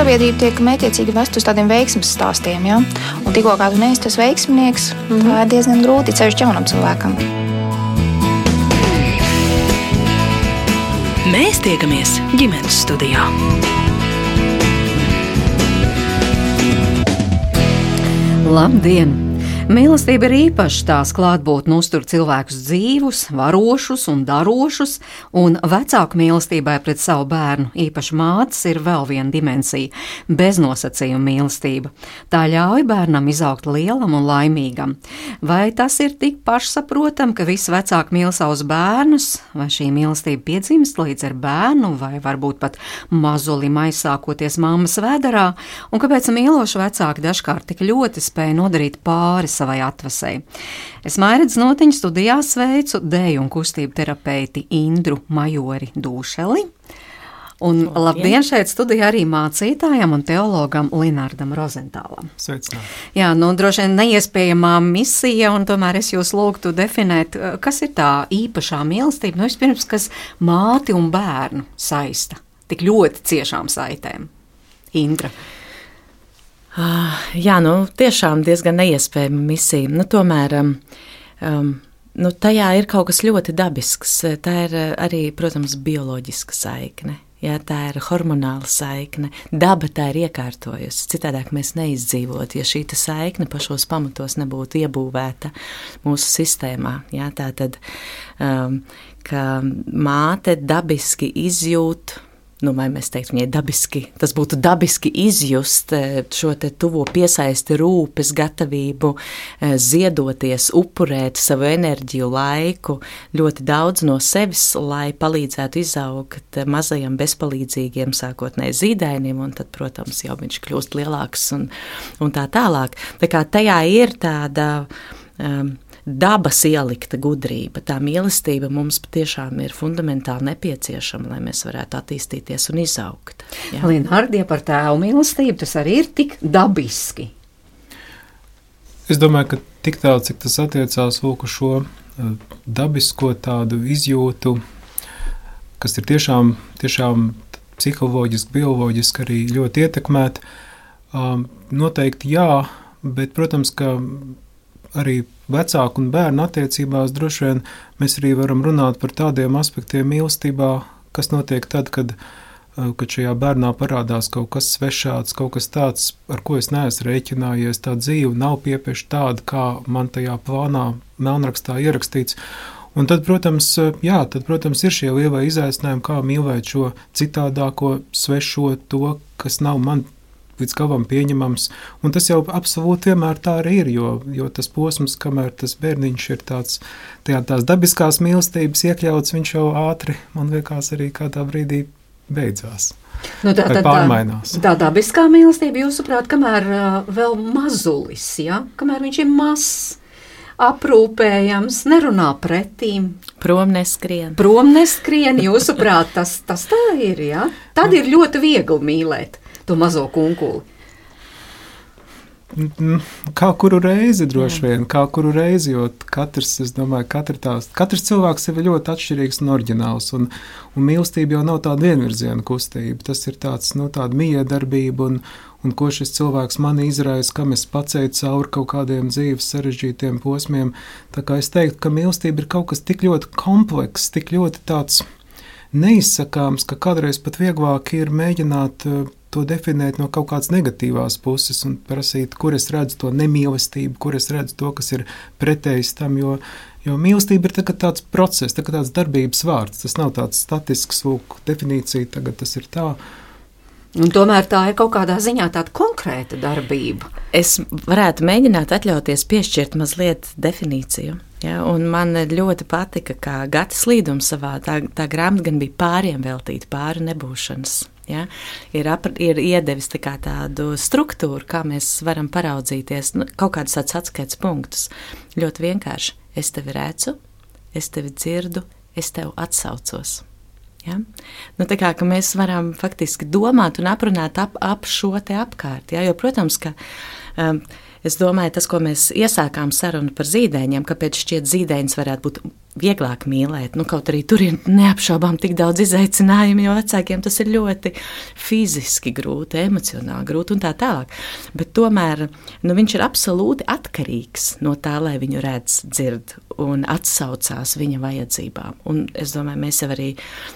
sabiedrība tiek mētiecīgi vest uz tādiem veiksmes stāstiem. Ja? Un tikko kā tu neesi tas veiksminieks, mm -hmm. tā ir diezgan grūti ceļš jaunam cilvēkam. Mēs tiekamies ģimenes studijā. Labdien! Mīlestība ir īpaša tās klātbūtne uztur cilvēkus dzīvus, varošus un darošus, un vecāku mīlestībai pret savu bērnu, īpaši mātes, ir vēl viena dimensija - beznosacījuma mīlestība. Tā ļauj bērnam izaugt lielam un laimīgam. Vai tas ir tik pašsaprotam, ka visi vecāki mīl savus bērnus, vai šī mīlestība piedzimst līdz ar bērnu, vai varbūt pat mazulim aizsākoties mammas vēderā, un kāpēc mīloši vecāki dažkārt tik ļoti spēj nodarīt pāri savai atvasai. Es Mairidz notiņu studijā sveicu dēju un kustību terapeiti Indru Majori Dūšeli. Un labdien. labdien šeit studijā arī mācītājam un teologam Linardam Rozentālam. Sveicināt. Jā, nu droši vien neiespējamā misija, un tomēr es jūs lūgtu definēt, kas ir tā īpašā mīlestība, nu vispirms, kas māti un bērnu saista tik ļoti ciešām saitēm. Indra. Uh, jā, nu, tiešām diezgan neiespējama misija. Nu, tomēr um, um, nu, tajā ir kaut kas ļoti dabisks. Tā ir uh, arī, protams, bioloģiska saikne. Jā, tā ir hormonāla saikne. Daba tā ir iekārtojusi. Citādi mēs neizdzīvotu, ja šī saikne pašos pamatos nebūtu iebūvēta mūsu sistēmā. Jā, tā tad, um, ka māte dabiski izjūt nu, vai mēs teiktu, viņai dabiski, tas būtu dabiski izjust eh, šo tuvo piesaisti, rūpes, gatavību eh, ziedoties, upurēt savu enerģiju, laiku, ļoti daudz no sevis, lai palīdzētu izaugt mazajam bezpalīdzīgiem sākotnēji zīdainim, un tad, protams, jau viņš kļūst lielāks un, un tā tālāk. Tā kā tajā ir tāda um, dabas ielikta gudrība. Tā mīlestība mums patiešām ir fundamentāli nepieciešama, lai mēs varētu attīstīties un izaugt. Linhardie par tēvu mīlestību tas arī ir tik dabiski. Es domāju, ka tik tālu, cik tas attiecās lūk uz šo uh, dabisko tādu izjūtu, kas ir tiešām, tiešām psiholoģiski, bioloģiski arī ļoti ietekmēta, um, noteikti jā, bet, protams, ka arī vecāku un bērnu attiecībās droši vien mēs arī varam runāt par tādiem aspektiem mīlestībā, kas notiek tad, kad, eh, kad šajā bērnā parādās kaut kas svešāds, kaut kas tāds, ar ko es neesmu rēķinājies. Tā dzīve nav piepieši tāda, kā man tajā plānā, melnrakstā ierakstīts. Un tad, protams, jā, tad, protams, ir šie lielie izaicinājumi, kā mīlēt šo citādāko, svešo, to, kas nav man līdz galam pieņemams. Un tas jau absolūti vienmēr tā arī ir, jo, jo tas posms, kamēr tas bērniņš ir tāds, tajā tās dabiskās mīlestības iekļauts, viņš jau ātri, man liekas, arī kādā brīdī beidzās. Nu, tā tad pārmainās. Tā, tā dabiskā mīlestība, jūsuprāt, kamēr uh, vēl mazulis, ja? kamēr viņš ir mazs, aprūpējams, nerunā pretīm. Prom neskrien. Prom neskrien, jūsuprāt, tas, tas tā ir, ja? Tad ir ļoti viegli mīlēt to mazo kunkuli? Kā kuru reizi, droši vien, kā kuru reizi, jo katrs, es domāju, katra tās, katrs cilvēks ir ļoti atšķirīgs un oriģināls, un, un mīlestība jau nav tāda vienvirziena kustība, tas ir tāds, nu, tāda miedarbība, un, un ko šis cilvēks man izraisa, kam es pacēju cauri kaut kādiem dzīves sarežģītiem posmiem, tā kā es teiktu, ka mīlestība ir kaut kas tik ļoti komplekss, tik ļoti tāds neizsakāms, ka kādreiz pat vieglāk ir mēģināt to definēt no kaut kādas negatīvās puses un prasīt, kur es redzu to nemīlestību, kur es redzu to, kas ir pretējs tam. Jo, jo mīlestība ir tā, tāds process, tā, tāds darbības vārds. Tas nav tāds statisks, lūk, definīcija, tagad tas ir tā. Un tomēr tā ir kaut kādā ziņā tāda konkrēta darbība. Es varētu mēģināt atļauties piešķirt mazliet definīciju. Ja, man ļoti patika, kā Gatis Līdums savā tā, tā grāmatā gan bija pāriem veltīta, pāri nebūšanas Ja? Ir, ap, ir iedevis tā tādu struktūru, kā mēs varam paraudzīties, nu, kaut kādus tādus atskaites punktus. Ļoti vienkārši. Es tevi redzu, es tevi dzirdu, es tevi atsaucos. Ja? Nu, tā kā mēs varam faktiski domāt un aprunāt ap, ap šo te apkārt. Ja? Jo, protams, ka um, Es domāju, tas, ko mēs iesākām sarunu par zīdaiņiem, kāpēc šķiet zīdaiņus varētu būt vieglāk mīlēt. Nu, kaut arī tur ir neapšaubām tik daudz izaicinājumu, jo vecākiem tas ir ļoti fiziski grūti, emocionāli grūti un tā tālāk. Bet tomēr nu, viņš ir absolūti atkarīgs no tā, lai viņu redz, dzird un atsaucās viņa vajadzībām. Un es domāju, mēs jau arī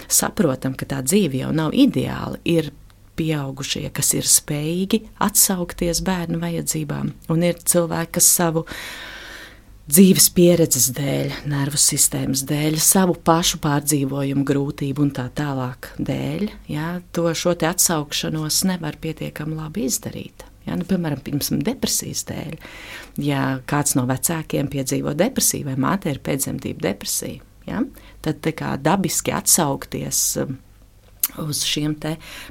saprotam, ka tā dzīve jau nav ideāla. Ir pieaugušie, kas ir spējīgi atsaukties bērnu vajadzībām, un ir cilvēki, kas savu dzīves pieredzes dēļ, nervu sistēmas dēļ, savu pašu pārdzīvojumu grūtību un tā tālāk dēļ, jā, to šo atsaukšanos nevar pietiekami labi izdarīt. Ja, nu, piemēram, pirms depresijas dēļ, ja kāds no vecākiem piedzīvo depresiju vai māte ir pēcdzemdību depresija, ja, tad dabiski atsaukties uz šiem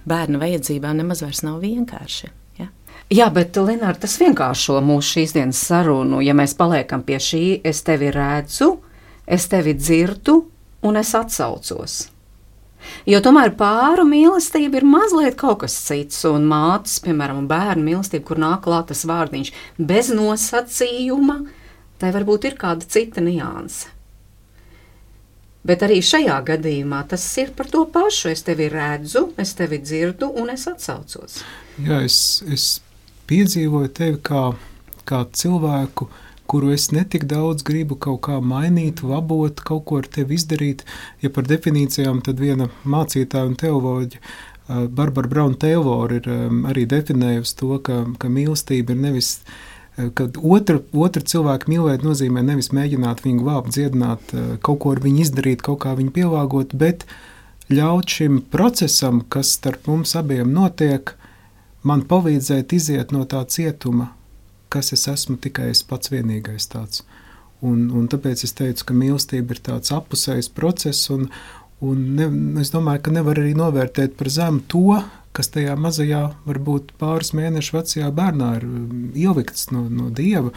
bērnu vajadzībām nemaz vairs nav vienkārši. Ja? Jā, bet Lenāra, tas vienkāršo mūsu šīs dienas sarunu. Ja mēs paliekam pie šī, es tevi redzu, es tevi dzirdu un es atsaucos. Jo tomēr pāru mīlestība ir mazliet kaut kas cits, un mātes, piemēram, bērnu mīlestība, kur nāk klāt tas vārdiņš bez nosacījuma, tai varbūt ir kāda cita nianse. Bet arī šajā gadījumā tas ir par to pašu. Es tevi redzu, es tevi dzirdu un es atsaucos. Jā, es, es piedzīvoju tevi kā, kā cilvēku, kuru es netik daudz gribu kaut kā mainīt, labot, kaut ko ar tevi izdarīt. Ja par definīcijām, tad viena mācītāja un teoloģija. Barbara Brauna Taylor ir um, arī definējusi to, ka, ka mīlestība ir nevis uh, Eh, kad otru, otru cilvēku mīlēt nozīmē nevis mēģināt viņu glābt, dziedināt, eh, kaut ko ar viņu izdarīt, kaut kā viņu pielāgot, bet ļaut šim procesam, kas starp mums abiem notiek, man palīdzēt iziet no tā cietuma, kas es esmu tikai es pats vienīgais tāds. Un, un tāpēc es teicu, ka mīlestība ir tāds apusējs process, un, un ne, es domāju, ka nevar arī novērtēt par zemu to, kas tajā mazajā, varbūt pāris mēnešu vecajā bērnā ir um, ielikts no, no dieva.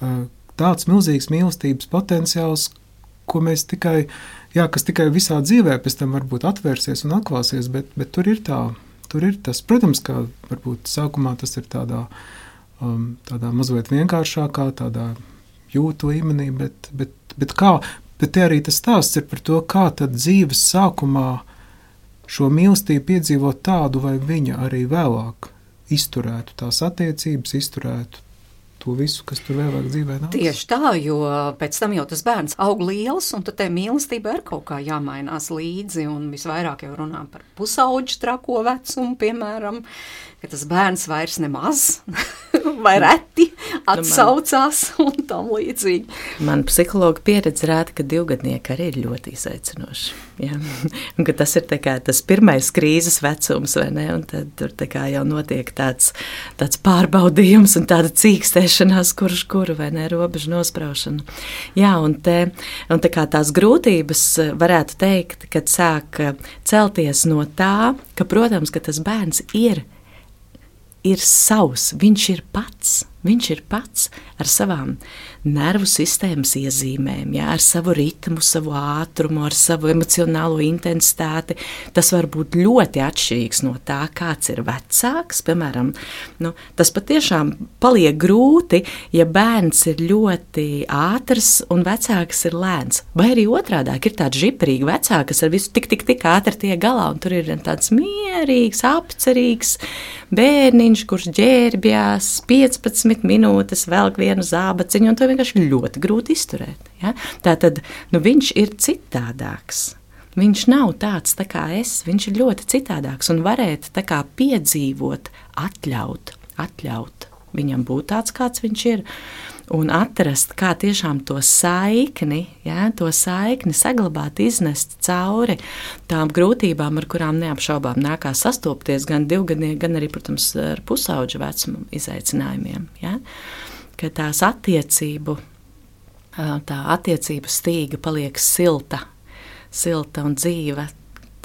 Uh, tāds milzīgs mīlestības potenciāls, ko mēs tikai, jā, kas tikai visā dzīvē pēc tam varbūt atvērsies un atklāsies, bet, bet tur ir tā, tur ir tas, protams, ka varbūt sākumā tas ir tādā, um, tādā mazliet vienkāršākā, tādā jūtu līmenī, bet, bet, bet kā, bet te arī tas stāsts ir par to, kā tad dzīves sākumā uh, šo mīlestību piedzīvot tādu, vai viņa arī vēlāk. Izturētu tās attiecības, izturētu to visu, kas tur vēlāk dzīvē nāk. Tieši tā, jo pēc tam jau tas bērns aug liels, un tad tai mīlestībai ir kaut kā jāmainās līdzi, un visvairāk jau runā par pusauģu trako vecumu, piemēram, ka tas bērns vairs nemaz vai reti atsaucās un tam līdzīgi. Man psihologa pieredze rāda, ka divgadnieki arī ir ļoti izaicinoši. Ja? Un ka tas ir kā, tas pirmais krīzes vecums, vai ne? Un tad tur jau notiek tāds, tāds pārbaudījums un tāda cīkstēšanās, kurš kuru vai ne, robežu nospraušana. Jā, un, te, un te kā tās grūtības varētu teikt, kad sāk celties no tā, ka, protams, ka tas bērns ir ir savs, viņš ir pats. Viņš ir pats ar savām nervu sistēmas iezīmēm, jā, ar savu ritmu, savu ātrumu, ar savu emocionālo intensitāti. Tas var būt ļoti atšķirīgs no tā, kāds ir vecāks. Piemēram, nu, tas patiešām paliek grūti, ja bērns ir ļoti ātrs un vecāks ir lēns. Vai arī otrādi ir tāds žiprīgi vecāks, kas ar visu tik, tik, tik ātri tiek galā, un tur ir tāds mierīgs, apcerīgs bērniņš, kurš ģērbjās 15 minūtes, velk vienu zābaciņu, un to vienkārši ļoti grūti izturēt. Ja? Tā tad nu, viņš ir citādāks. Viņš nav tāds tā kā es, viņš ir ļoti citādāks un varētu kā, piedzīvot, atļaut, atļaut viņam būt tāds, kāds viņš ir. Un atrast, kā tiešām to saikni, ja, to saikni saglabāt, iznest cauri tām grūtībām, ar kurām neapšaubām nākās sastopties gan divgadnieki, gan arī, protams, ar pusauģu vecumu izaicinājumiem. Ja. Ka tās attiecību, tā attiecību stīga paliek silta, silta un dzīva.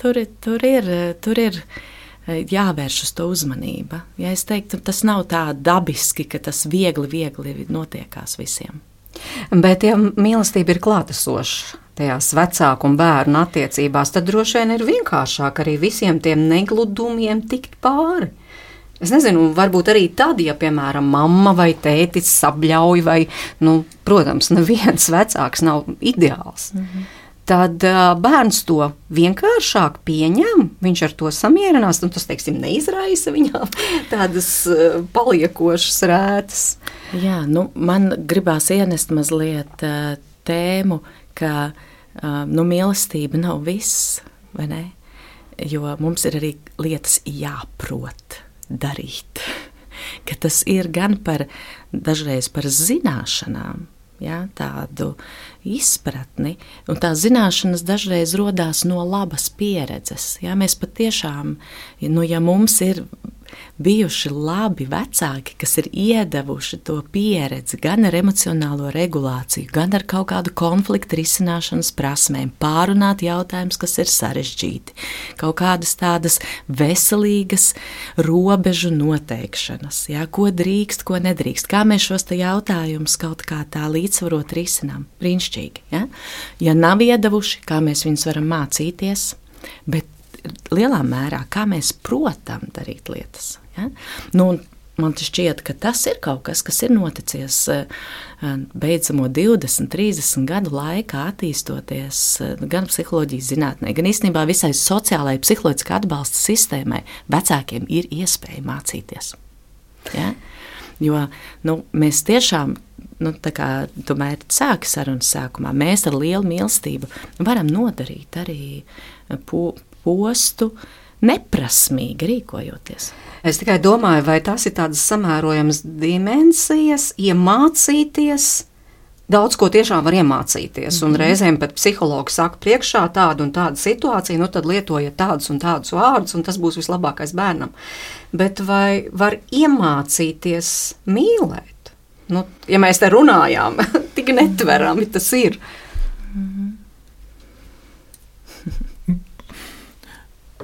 Tur, tur ir, tur ir jāvērš uz to uzmanība. Ja es teiktu, tas nav tā dabiski, ka tas viegli, viegli notiekās visiem. Bet, ja mīlestība ir klātesoša tajās vecāku un bērnu attiecībās, tad droši vien ir vienkāršāk arī visiem tiem negludumiem tikt pāri. Es nezinu, varbūt arī tad, ja, piemēram, mamma vai tētis sabļauj, vai, nu, protams, neviens vecāks nav ideāls. Mm -hmm. Tad uh, bērns to vienkāršāk pieņem, viņš ar to samierinās, un tas, teiksim, neizraisa viņam tādas uh, paliekošas rētas. Jā, nu, man gribās ienest mazliet uh, tēmu, ka uh, nu, mīlestība nav viss, vai ne? Jo mums ir arī lietas jāprot darīt. Ka tas ir gan par dažreiz par zināšanām, ja, tādu izpratni, un tās zināšanas dažreiz radās no labas pieredzes. Ja, mēs patiešām, nu, ja mums ir bijuši labi vecāki, kas ir iedavuši to pieredzi gan ar emocionālo regulāciju, gan ar kaut kādu konfliktu risināšanas prasmēm, pārunāt jautājumus, kas ir sarežģīti, kaut kādas tādas veselīgas robežu noteikšanas, jā, ko drīkst, ko nedrīkst, kā mēs šos jautājumus kaut kā tā līdzsvarot risinām. Brīnišķīgi. Ja? ja nav iedavuši, kā mēs viņus varam mācīties, bet lielā mērā, kā mēs protam darīt lietas. Ja? Nu, Man šķiet, ka tas ir kaut kas, kas ir noticis eh, beidzamo 20, 30 gadu laikā, attīstoties eh, gan psiholoģijas zinātnē, gan īstenībā visai sociālajai, psiholoģiskā atbalsta sistēmai. Vecākiem ir iespēja mācīties. Ja? Jo nu, mēs tiešām nu, kā tu mērķi sāki sarunas sākumā, mēs ar lielu mīlestību varam nodarīt arī po, postu neprasmīgi rīkojoties. Es tikai domāju, vai tas ir tādas samērojamas dimensijas, iemācīties. Daudz ko tiešām var iemācīties, un mm -hmm. reizēm pat psihologs saka, priekšā tādu un tādu situāciju, nu tad lietojiet tādus un tādus vārdus, un tas būs vislabākais bērnam. Bet vai var iemācīties mīlēt? Nu, ja mēs te runājām, tik netverami tas ir. Mm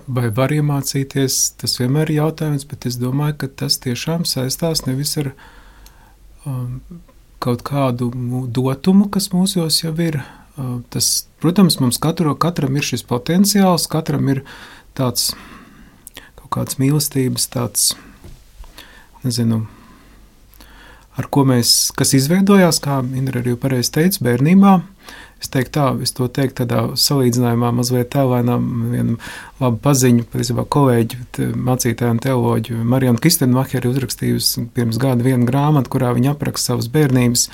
vai var iemācīties, tas vienmēr ir jautājums, bet es domāju, ka tas tiešām saistās nevis ar um, kaut kādu dotumu, kas mūsos jau ir. Uh, tas, protams, mums katru, katram ir šis potenciāls, katram ir tāds kaut kāds mīlestības, tāds, nezinu, ar ko mēs, kas izveidojās, kā Indra arī pareizi teica, bērnībā. Es teiktu, tā, es to teiktu tādā salīdzinājumā, mazliet tēlēnām, viena laba paziņa, patiesībā kolēģi, mācītāja un teoloģi Marijana Kistenmacheri uzrakstījusi pirms gada vienu grāmatu, kurā viņa apraksta savas bērnības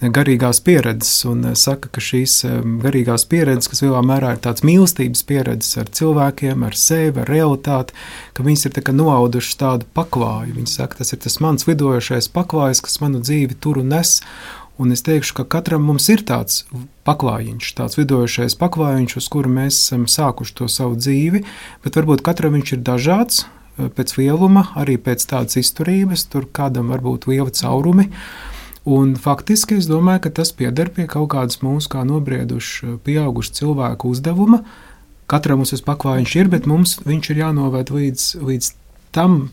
garīgās pieredzes un eh, saka, ka šīs eh, garīgās pieredzes, kas lielā mērā ir tāds mīlestības pieredzes ar cilvēkiem, ar sevi, ar realitāti, ka viņas ir tā noaudušas tādu paklāju. Viņa saka, tas ir tas mans lidojošais paklājs, kas manu dzīvi tur un nes. Un es teikšu, ka katram mums ir tāds paklājiņš, tāds vidojošais paklājiņš, uz kuru mēs esam sākuši to savu dzīvi, bet varbūt katram viņš ir dažāds eh, pēc lieluma, arī pēc tādas izturības, tur kādam var būt liela caurumi. Un faktiski es domāju, ka tas pieder pie kaut kādas mūsu kā nobriedušu, pieaugušu cilvēku uzdevuma. Katram mums tas paklājiņš ir, bet mums viņš ir jānovērt līdz, līdz tam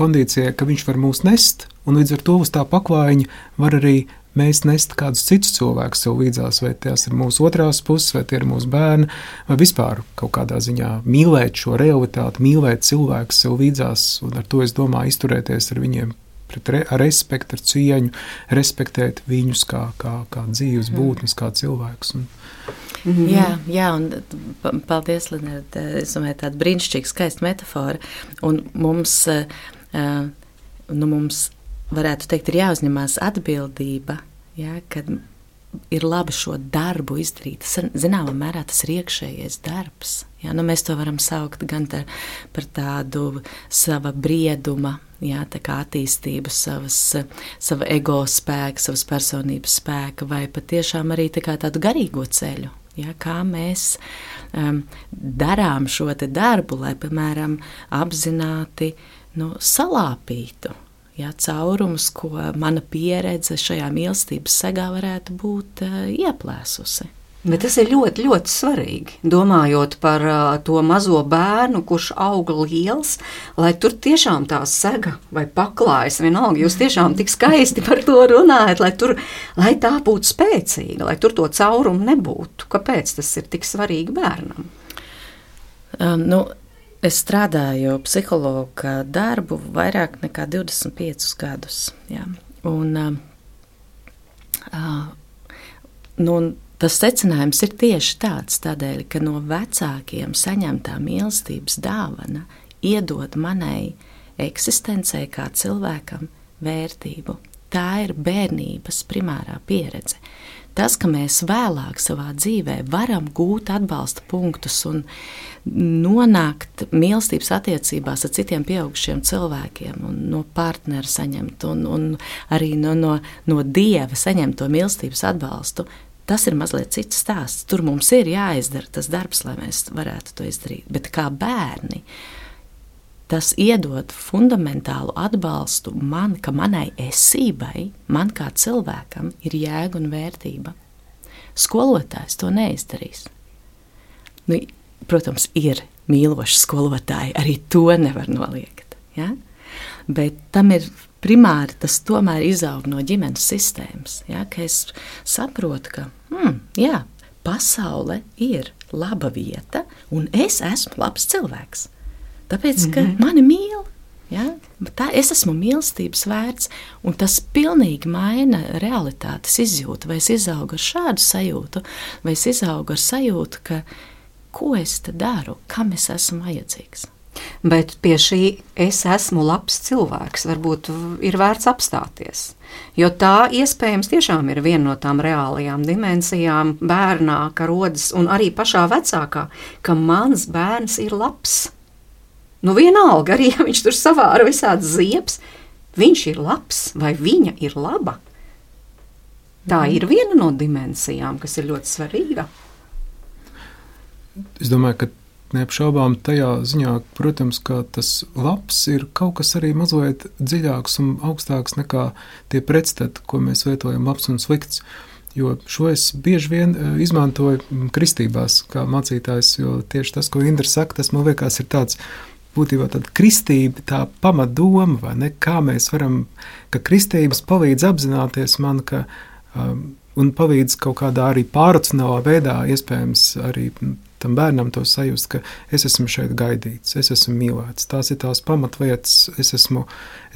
kondīcijai, ka viņš var mūs nest, un līdz ar to uz tā paklājiņa var arī mēs nest kādus citus cilvēkus sev līdzās, vai tās ir mūsu otrās puses, vai tie ir mūsu bērni, vai vispār kaut kādā ziņā mīlēt šo realitāti, mīlēt cilvēku sev līdzās, un ar to es domāju izturēties ar viņiem. Re, ar respektu, ar cieņu, respektēt viņus kā, kā, kā dzīves mm. būtnes, kā cilvēkus. Un, Mm -hmm. Jā, jā, un paldies, Linēta. Es domāju, tāda brīnišķīga, skaista metāfora. Un mums, uh, nu, mums varētu teikt, ir jāuzņemās atbildība, ja, kad ir labi šo darbu izdarīt. Zināmā mērā tas ir iekšējais darbs. Ja, nu mēs to varam saukt gan tā, par tādu sava brieduma, ja, tā kā attīstību, savas, sava ego spēka, savas personības spēka, vai patiešām arī tā tādu garīgo ceļu. Ja, kā mēs um, darām šo darbu, lai, piemēram, apzināti nu, salāpītu jā, caurumus, ko mana pieredze šajā mīlestības segā varētu būt uh, ieplēsusi. Bet tas ir ļoti, ļoti svarīgi. Domājot par uh, to mazo bērnu, kurš aug liels, lai tur tiešām tā sega vai paklājas, vienalga, jūs tiešām tik skaisti par to runājat, lai, tur, lai tā būtu spēcīga, lai tur to caurumu nebūtu. Kāpēc tas ir tik svarīgi bērnam? Um, nu, Es strādāju psihologa darbu vairāk nekā 25 gadus. Jā. Un, uh, nu, tas secinājums ir tieši tāds, tādēļ, ka no vecākiem saņemtā mīlestības dāvana iedod manai eksistencei kā cilvēkam vērtību. Tā ir bērnības primārā pieredze. Tas, ka mēs vēlāk savā dzīvē varam gūt atbalsta punktus un nonākt mīlestības attiecībās ar citiem pieaugušiem cilvēkiem, no partnera saņemt, un, un arī no, no, no dieva saņemt to mīlestības atbalstu, tas ir mazliet cits stāsts. Tur mums ir jāizdara tas darbs, lai mēs varētu to izdarīt. Bet kā bērni, tas iedod fundamentālu atbalstu man, ka manai esībai, man kā cilvēkam, ir jēga un vērtība. Skolotājs to neizdarīs. Nu, protams, ir mīloši skolotāji, arī to nevar noliegt. Ja? Bet tam ir primāri tas tomēr izaug no ģimenes sistēmas. Ja? Es saprotu, ka hmm, jā, pasaule ir laba vieta, un es esmu labs cilvēks. Tāpēc, ka mm -hmm. mani mīl. Ja? Tā, es esmu mīlestības vērts, un tas pilnīgi maina realitātes izjūtu. Vai es izaugu ar šādu sajūtu, vai es izaugu ar sajūtu, ka ko es daru, kam es esmu vajadzīgs. Bet pie šī es esmu labs cilvēks, varbūt ir vērts apstāties. Jo tā iespējams tiešām ir viena no tām reālajām dimensijām bērnā, ka rodas un arī pašā vecākā, ka mans bērns ir labs. Nu, vienalga, arī ja viņš tur savāra visādas ziepes, viņš ir labs vai viņa ir laba. Tā mm. ir viena no dimensijām, kas ir ļoti svarīga. Es domāju, ka neapšaubām tajā ziņā, protams, ka tas labs ir kaut kas arī mazliet dziļāks un augstāks nekā tie pretstati, ko mēs vietojam labs un slikts. Jo šo es bieži vien e, izmantoju kristībās, kā mācītājs, jo tieši tas, ko Indra saka, tas man liekas ir tāds būtībā tāda kristība, tā pamatdoma, vai ne, kā mēs varam, ka kristības palīdz apzināties man, ka, um, un palīdz kaut kādā arī pārracionālā veidā, iespējams, arī tam bērnam to sajust, ka es esmu šeit gaidīts, es esmu mīlēts. Tās ir tās pamatlietas, es esmu,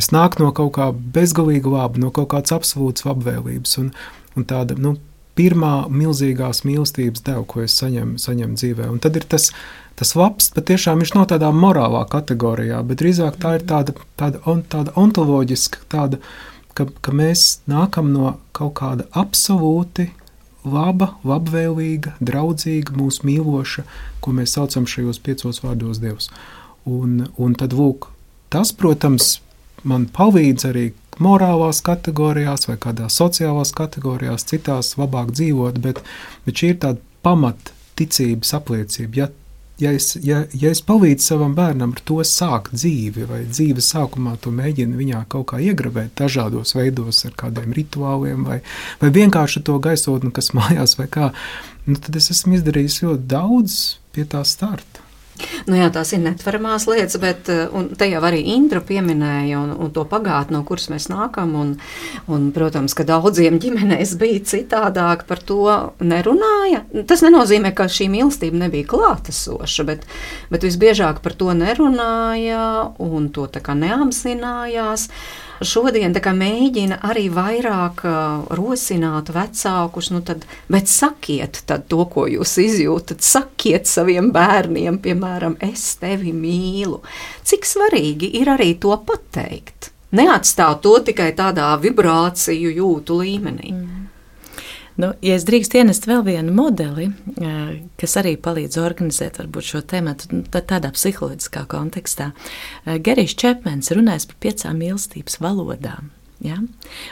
es nāku no kaut kā bezgalīga laba, no kaut kādas absolūtas labvēlības, un, un tāda, nu, pirmā milzīgās mīlestības deva, ko es saņemu, saņemu dzīvē. Un tad ir tas, tas labs, patiešām viņš nav tādā morālā kategorijā, bet drīzāk tā ir tāda, tāda, on, tāda ontoloģiska, tāda, ka, ka mēs nākam no kaut kāda absolūti laba, labvēlīga, draudzīga, mūsu mīloša, ko mēs saucam šajos piecos vārdos Dievs. Un, un tad, lūk, tas, protams, man palīdz arī morālās kategorijās vai kādās sociālās kategorijās, citās labāk dzīvot, bet, bet šī ir tāda pamatticības apliecība. Ja ja es, ja, ja es palīdzu savam bērnam ar to sākt dzīvi, vai dzīves sākumā to mēģinu viņā kaut kā iegravēt dažādos veidos, ar kādiem rituāliem, vai, vai vienkārši to gaisotni, kas mājās, vai kā, nu, tad es esmu izdarījis ļoti daudz pie tā starta. Nu jā, tās ir netveramās lietas, bet eh, te jau arī Indra pieminēja un, un to pagātni, no kuras mēs nākam. Un, un, protams, ka daudziem ģimenēs bija citādāk par to nerunāja. Tas nenozīmē, ka šī mīlestība nebija klātesoša, bet, bet visbiežāk par to nerunāja un to tā kā neapzinājās. Šodien mēģina arī vairāk uh, rosināt vecākus, nu tad, bet sakiet to, ko jūs izjūtat, sakiet saviem bērniem, piemēram, es tevi mīlu. Cik svarīgi ir arī to pateikt? Neatstāt to tikai tādā vibrāciju jūtu līmenī. Mm. Nu, ja es drīkst ienest vēl vienu modeli, kas arī palīdz organizēt šo tēmu nu, tādā psiholoģiskā kontekstā, Gerijs Čepmens runājas par piecām mīlestības valodām. Ja?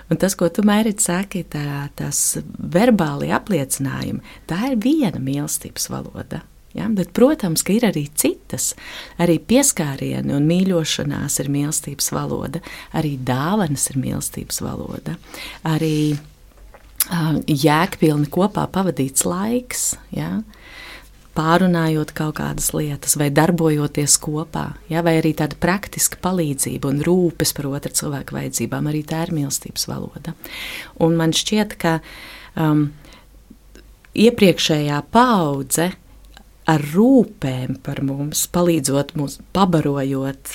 Un tas, ko tu mērķi saki, tā, tās verbāli apliecinājumi, tā ir viena mīlestības valoda. Ja? Bet, protams, ka ir arī citas. Arī pieskārieni un mīļošanās ir mīlestības valoda, arī dāvanas ir mīlestības valoda. Arī jēgpilni kopā pavadīts laiks. Ja? Pārunājot kaut kādas lietas, vai darbojoties kopā, ja, vai arī tāda praktiska palīdzība un rūpes par otru cilvēku vajadzībām, arī tā ir mīlestības valoda. Un man šķiet, ka um, iepriekšējā paudze ar rūpēm par mums, palīdzot mums, pabarojot,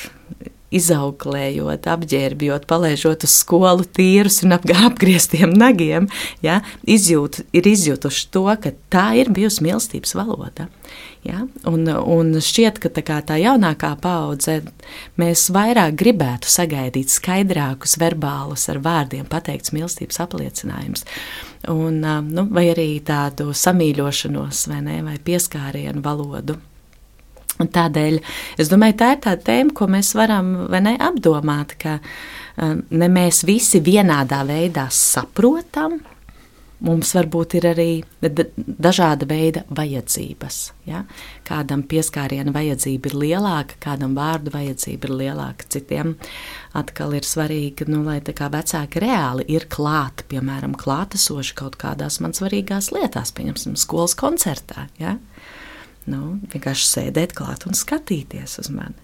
izauklējot, apģērbjot, palaižot uz skolu tīrus un ap, apgrieztiem nagiem, ja, izjūt, ir izjutuši to, ka tā ir bijusi mīlestības valoda. Ja? Un, un šķiet, ka tā, tā jaunākā paudze mēs vairāk gribētu sagaidīt skaidrākus, verbālus, ar vārdiem pateikts mīlestības apliecinājums. Un, nu, vai arī tādu samīļošanos, vai, ne, vai pieskārienu valodu. Un tādēļ es domāju, tā ir tā tēma, ko mēs varam ne, apdomāt, ka um, ne mēs visi vienādā veidā saprotam. Mums varbūt ir arī dažāda veida vajadzības. Ja? Kādam pieskāriena vajadzība ir lielāka, kādam vārdu vajadzība ir lielāka. Citiem atkal ir svarīgi, nu, lai vecāki reāli ir klāti, piemēram, klātesoši kaut kādās man svarīgās lietās, piemēram, skolas koncertā. Ja? Nu, vienkārši sēdēt klāt un skatīties uz mani.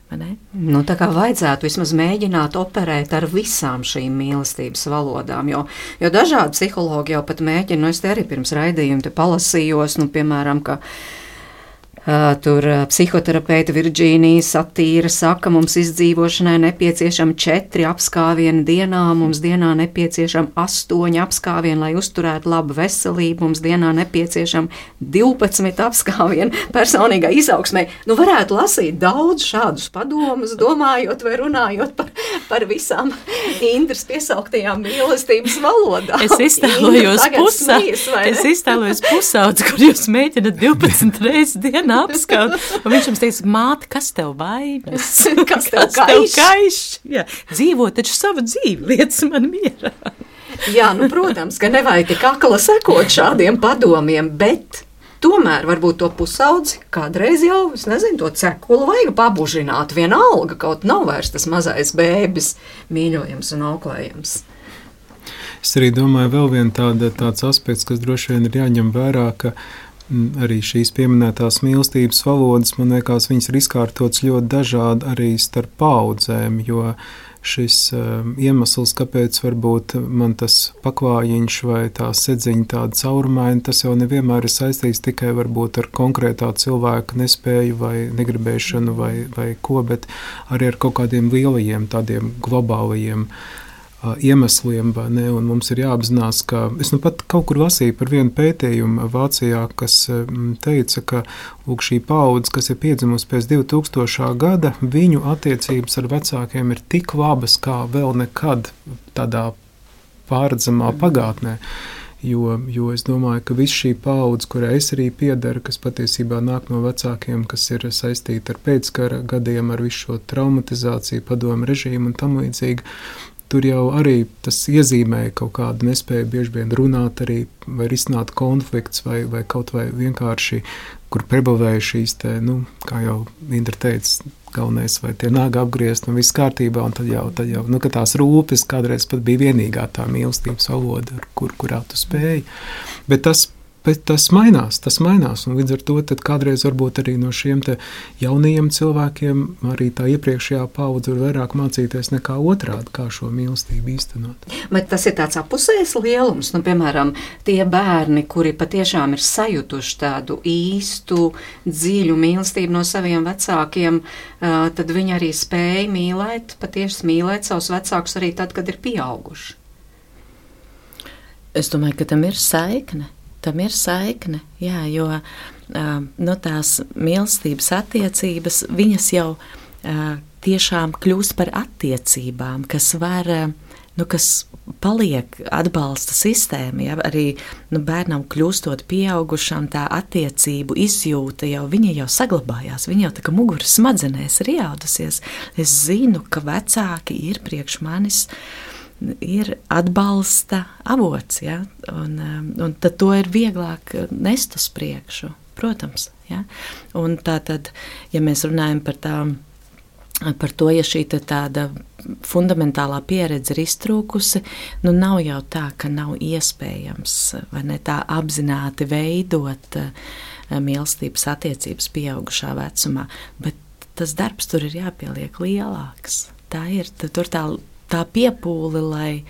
Nu, tā kā vajadzētu vismaz mēģināt operēt ar visām šīm mīlestības valodām, jo, jo dažādi psihologi jau pat mēģina, nu es te arī pirms raidījuma palasījos, nu, piemēram, ka Tur psihoterapeita Virģīnija Satīra saka, mums izdzīvošanai nepieciešami četri apskāvieni dienā, mums dienā nepieciešami astoņi apskāvieni, lai uzturētu labu veselību, mums dienā nepieciešami 12 apskāvieni personīgai izaugsmai. Nu, varētu lasīt daudz šādus padomus, domājot vai runājot par, par visām Indras piesauktajām mīlestības valodām. Es iztēlojos pusaudzes, kur jūs mēģināt 12 reizes dienā apskaut. Un viņš mums teica, māte, kas tev vainas? kas tev kaiš? Jā, dzīvo taču savu dzīvi, lietas man mierā. Jā, nu, protams, ka nevajag tik akla sekot šādiem padomiem, bet tomēr varbūt to pusaudzi kādreiz jau, es nezinu, to cekulu vajag pabužināt. Vienalga, kaut nav vairs tas mazais bēbis, mīļojams un auklējams. Es arī domāju, vēl viens tāda, tāds aspekts, kas droši vien ir jāņem vērā, ka arī šīs pieminētās mīlestības valodas, man liekas, viņas ir izkārtotas ļoti dažādi arī starp paudzēm, jo šis uh, iemesls, kāpēc varbūt man tas pakāpiens vai tā sedziņa tāda caurumaina, tas jau nevienmēr ir saistīts tikai varbūt ar konkrētā cilvēka nespēju vai negribēšanu vai, vai ko, bet arī ar kaut kādiem lielajiem tādiem globālajiem uh, iemesliem, ne, mums ir jāapzinās, ka es nu pat kaut kur lasīju par vienu pētījumu Vācijā, kas teica, ka lūk, šī paudze, kas ir piedzimusi pēc 2000. gada, viņu attiecības ar vecākiem ir tik labas kā vēl nekad tādā pārredzamā pagātnē. Jo, jo es domāju, ka viss šī paudze, kurai es arī piedaru, kas patiesībā nāk no vecākiem, kas ir saistīti ar pēckara gadiem, ar visu šo traumatizāciju, padomu režīmu un tam līdzīgi, tur jau arī tas iezīmē kaut kādu nespēju bieži vien runāt, arī vai risināt konflikts, vai, vai kaut vai vienkārši, kur prebavēja šīs te, nu, kā jau Indra teica, galvenais, vai tie nāk apgriezt un viss kārtībā, un tad jau, tad jau, nu, ka tās rūpes kādreiz pat bija vienīgā tā mīlestības valoda, kur, kurā tu spēji. Bet tas Bet tas mainās, tas mainās. Līdz ar to kādreiz varbūt arī no šiem jaunajiem cilvēkiem arī tā iepriekšējā paudze var vairāk mācīties nekā otrādi, kā šo mīlestību īstenot. Bet tas ir tāds apusējs lielums. Nu, piemēram, tie bērni, kuri patiešām ir sajutuši tādu īstu, dziļu mīlestību no saviem vecākiem, tad viņi arī spēja mīlēt, patiesi mīlēt savus vecākus arī tad, kad ir pieauguši. Es domāju, ka tam ir saikne tam ir saikne. Jā, jo nu, tās mīlestības attiecības, viņas jau tiešām kļūst par attiecībām, kas var. Nu, kas paliek atbalsta sistēma, ja arī nu, bērnam kļūstot pieaugušam, tā attiecību izjūta jau, jau saglabājās. Viņa jau tā kā muguras smadzenēs ir iaudusies. Es zinu, ka vecāki ir priekš manis uh, ir atbalsta avots. Ja? Un, um, un tad to ir vieglāk nest uz priekšu, protams. Ja? Un tā tad, ja mēs runājam par tām. Par to, ja šī tāda fundamentālā pieredze ir iztrūkusi, nu nav jau tā, ka nav iespējams ne, tā apzināti veidot uh, mīlestības attiecības pieaugušā vecumā, bet tas darbs tur ir jāpieliek lielāks. Tā ir, tur tā tā piepūle, lai,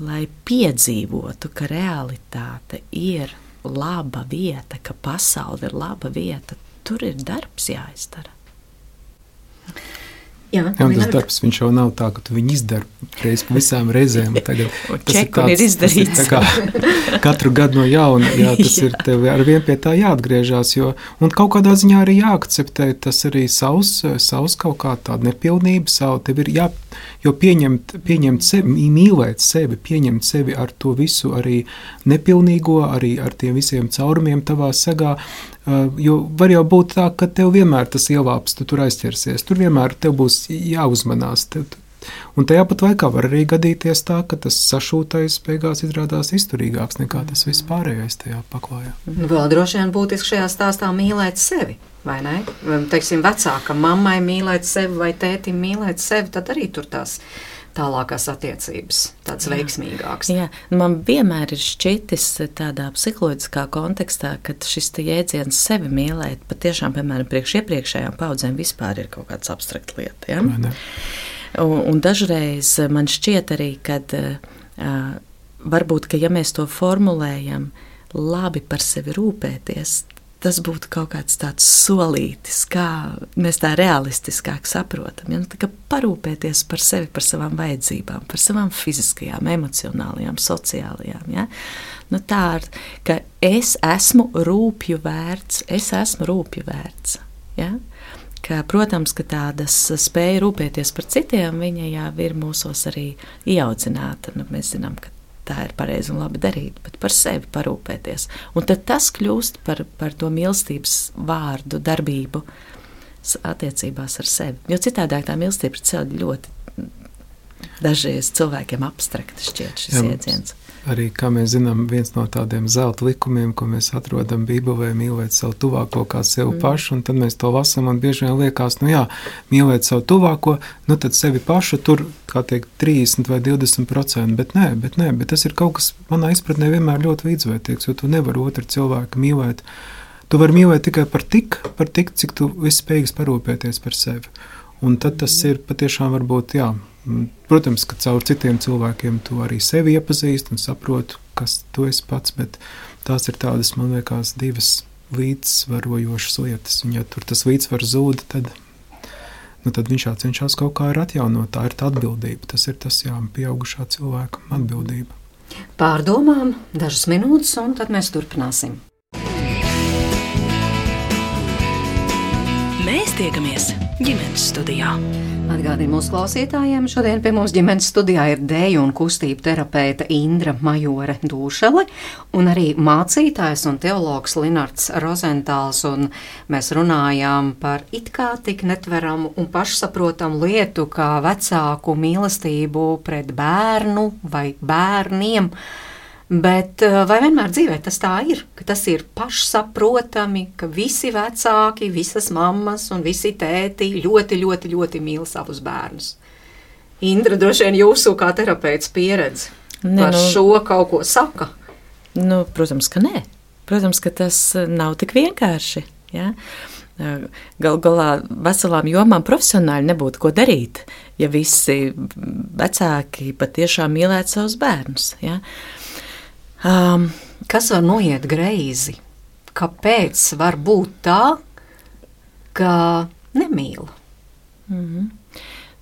lai piedzīvotu, ka realitāte ir laba vieta, ka pasaule ir laba vieta. tur ir darbs jāizdara. Jā, Jā, tas darbs jau nav tā, ka tu viņu izdari reiz visām reizēm. Tagad, tas ir, tāds, ir izdarīts. Tas ir kā, katru gadu no jauna, jā, tas jā. ir tev ar vien pie tā jāatgriežās, jo, un kaut kādā ziņā arī jāakceptē tas arī savs, savs kaut kā tāda nepilnība, savu, tev ir jā, jo pieņemt, pieņemt sevi, mīlēt sevi, pieņemt sevi ar to visu arī nepilnīgo, arī ar tiem visiem caurumiem tavā segā, Uh, jo var jau būt tā, ka tev vienmēr tas ievāps, tu tur aizķersies. Tur vienmēr tev būs jāuzmanās. Tev, un tajā pat laikā var arī gadīties tā, ka tas sašūtais beigās izrādās izturīgāks nekā tas viss pārējais tajā paklājā. Vēl droši vien būtiski šajā stāstā mīlēt sevi. Vai ne? Teiksim, vecākam mammai mīlēt sevi vai tētim mīlēt sevi, tad arī tur tās ir tālākās attiecības, tāds jā. veiksmīgāks. Jā, man vienmēr ir šķitis tādā psiholoģiskā kontekstā, ka šis jēdziens sevi mīlēt, patiešām, piemēram, priekš iepriekšējām paudzēm vispār ir kaut kāds abstrakts lieta. Ja? Un, un dažreiz man šķiet arī, ka uh, varbūt, ka ja mēs to formulējam, labi par sevi rūpēties, tas būtu kaut kāds tāds solītis, kā mēs tā realistiskāk saprotam. Ja? Nu, parūpēties par sevi, par savām vajadzībām, par savām fiziskajām, emocionālajām, sociālajām. Ja? Nu, tā ir, ka es esmu rūpju vērts, es esmu rūpju vērts. Ja? Ka, protams, ka tādas spēja rūpēties par citiem, viņa jau ir mūsos arī ieaudzināta. Nu, mēs zinām, ka tā ir pareizi un labi darīt, bet par sevi parūpēties. Un tad tas kļūst par, par to mīlestības vārdu, darbību attiecībās ar sevi. Jo citādi tā mīlestība ir ļoti dažreiz cilvēkiem abstrakti šķiet šis Jā, jēdziens arī, kā mēs zinām, viens no tādiem zelta likumiem, ko mēs atrodam Bībelē, mīlēt savu tuvāko kā sevi mm. pašu, un tad mēs to lasām, un bieži vien liekas, nu jā, mīlēt savu tuvāko, nu tad sevi pašu tur, kā teikt, 30 vai 20 procenti, bet nē, bet nē, bet tas ir kaut kas manā izpratnē vienmēr ļoti līdzvērtīgs, jo tu nevari otru cilvēku mīlēt. Tu vari mīlēt tikai par tik, par tik, cik tu esi spējīgs parūpēties par sevi. Un tad tas ir patiešām varbūt, jā, protams, ka caur citiem cilvēkiem tu arī sevi iepazīsti un saproti, kas tu esi pats, bet tās ir tādas, man liekas, divas līdzsvarojošas lietas. Un ja tur tas līdzsvars zūd, tad, nu, tad viņš cenšas kaut kā atjaunot. Tā ir tā atbildība. Tas ir tas, jā, pieaugušā cilvēka atbildība. Pārdomām dažas minūtes, un tad mēs turpināsim. Mēs tiekamies ģimenes studijā. Atgādīju mūsu klausītājiem, šodien pie mums ģimenes studijā ir dēļu un kustību terapeite Indra Majore Dūšele un arī mācītājs un teologs Linards Rozentāls. Un mēs runājām par it kā tik netveramu un pašsaprotamu lietu kā vecāku mīlestību pret bērnu vai bērniem. Bet eh, vai vienmēr dzīvē tas tā ir? Ka tas ir pašsaprotami, ka visi vecāki, visas mammas un visi tēti ļoti, ļoti, ļoti mīl savus bērnus. Indra, droši vien jūsu kā terapeits pieredze ne, par nu, šo kaut ko saka? Nu, protams, ka nē. Protams, ka tas nav tik vienkārši. Ja? Galu galā veselām jomām profesionāli nebūtu ko darīt, ja visi vecāki patiešām mīlētu savus bērnus. Ja? Uh, Um, kas var noiet greizi? Kāpēc var būt tā, ka nemīl? Mm -hmm.